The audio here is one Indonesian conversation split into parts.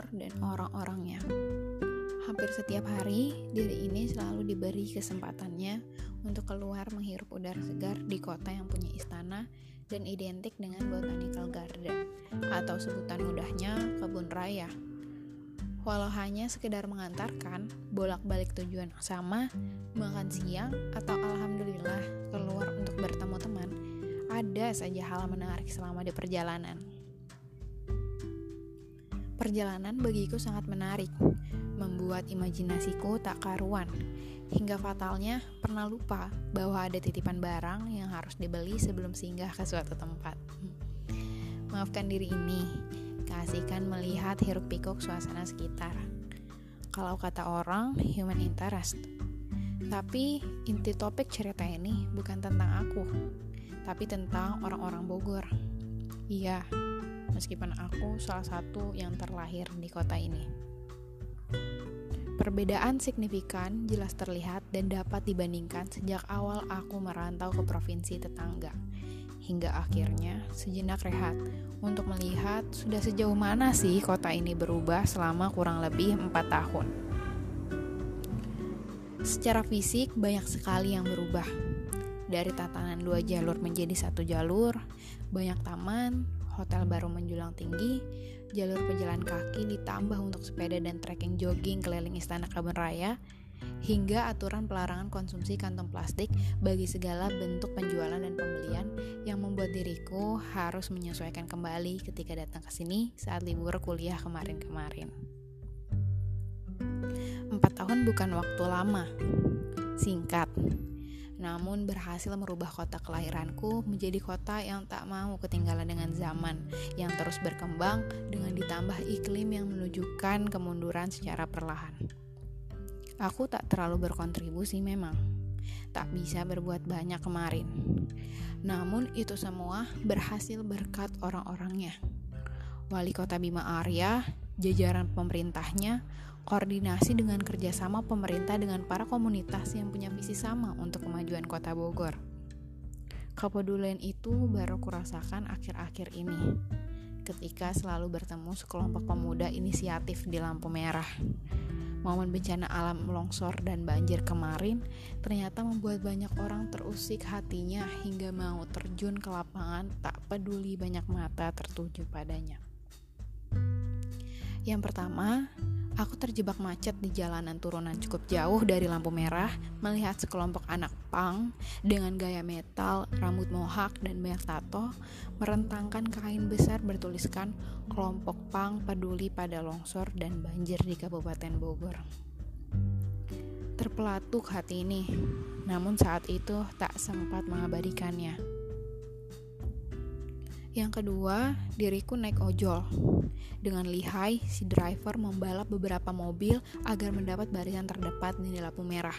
kantor dan orang-orangnya. Hampir setiap hari, diri ini selalu diberi kesempatannya untuk keluar menghirup udara segar di kota yang punya istana dan identik dengan botanical garden atau sebutan mudahnya kebun raya. Walau hanya sekedar mengantarkan bolak-balik tujuan sama, makan siang atau alhamdulillah keluar untuk bertemu teman, ada saja hal menarik selama di perjalanan. Perjalanan bagiku sangat menarik, membuat imajinasiku tak karuan. Hingga fatalnya pernah lupa bahwa ada titipan barang yang harus dibeli sebelum singgah ke suatu tempat. Maafkan diri ini, kasihkan melihat hiruk pikuk suasana sekitar. Kalau kata orang, human interest. Tapi inti topik cerita ini bukan tentang aku, tapi tentang orang-orang Bogor. Iya, meskipun aku salah satu yang terlahir di kota ini. Perbedaan signifikan jelas terlihat dan dapat dibandingkan sejak awal aku merantau ke provinsi tetangga. Hingga akhirnya sejenak rehat untuk melihat sudah sejauh mana sih kota ini berubah selama kurang lebih 4 tahun. Secara fisik banyak sekali yang berubah. Dari tatanan dua jalur menjadi satu jalur, banyak taman, hotel baru menjulang tinggi, jalur pejalan kaki ditambah untuk sepeda dan trekking jogging keliling Istana Kebun Raya, hingga aturan pelarangan konsumsi kantong plastik bagi segala bentuk penjualan dan pembelian yang membuat diriku harus menyesuaikan kembali ketika datang ke sini saat libur kuliah kemarin-kemarin. Empat tahun bukan waktu lama, singkat, namun berhasil merubah kota kelahiranku menjadi kota yang tak mau ketinggalan dengan zaman yang terus berkembang dengan ditambah iklim yang menunjukkan kemunduran secara perlahan. Aku tak terlalu berkontribusi memang, tak bisa berbuat banyak kemarin. Namun itu semua berhasil berkat orang-orangnya. Wali kota Bima Arya, jajaran pemerintahnya, koordinasi dengan kerjasama pemerintah dengan para komunitas yang punya visi sama untuk kemajuan kota Bogor. Kepedulian itu baru kurasakan akhir-akhir ini, ketika selalu bertemu sekelompok pemuda inisiatif di lampu merah. Momen bencana alam longsor dan banjir kemarin ternyata membuat banyak orang terusik hatinya hingga mau terjun ke lapangan tak peduli banyak mata tertuju padanya. Yang pertama, Aku terjebak macet di jalanan turunan cukup jauh dari lampu merah, melihat sekelompok anak pang dengan gaya metal, rambut mohak, dan banyak tato, merentangkan kain besar bertuliskan kelompok pang peduli pada longsor dan banjir di Kabupaten Bogor. Terpelatuk hati ini, namun saat itu tak sempat mengabadikannya. Yang kedua, diriku naik ojol. Dengan lihai, si driver membalap beberapa mobil agar mendapat barisan terdepan di lampu merah.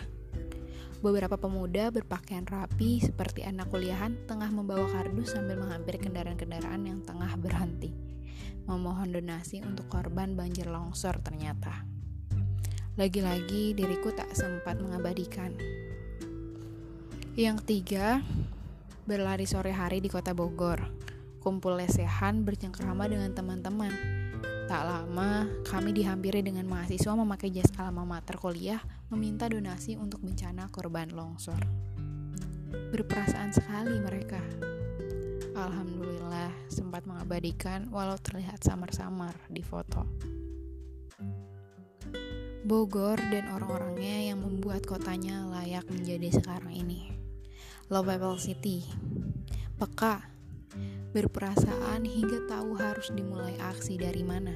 Beberapa pemuda berpakaian rapi seperti anak kuliahan tengah membawa kardus sambil menghampiri kendaraan-kendaraan yang tengah berhenti. Memohon donasi untuk korban banjir longsor ternyata. Lagi-lagi diriku tak sempat mengabadikan. Yang ketiga, berlari sore hari di kota Bogor kumpul lesehan bercengkrama dengan teman-teman. Tak lama, kami dihampiri dengan mahasiswa memakai jas alma mater kuliah meminta donasi untuk bencana korban longsor. Berperasaan sekali mereka. Alhamdulillah sempat mengabadikan walau terlihat samar-samar di foto. Bogor dan orang-orangnya yang membuat kotanya layak menjadi sekarang ini. Lovable City. Peka, berperasaan hingga tahu harus dimulai aksi dari mana.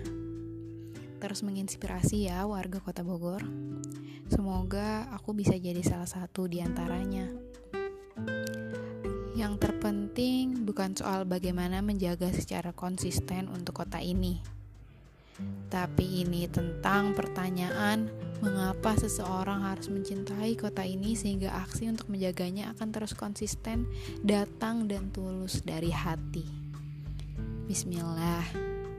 Terus menginspirasi ya warga kota Bogor. Semoga aku bisa jadi salah satu di antaranya. Yang terpenting bukan soal bagaimana menjaga secara konsisten untuk kota ini, tapi ini tentang pertanyaan mengapa seseorang harus mencintai kota ini sehingga aksi untuk menjaganya akan terus konsisten, datang dan tulus dari hati. Bismillah,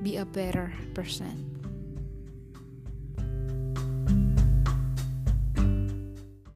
be a better person.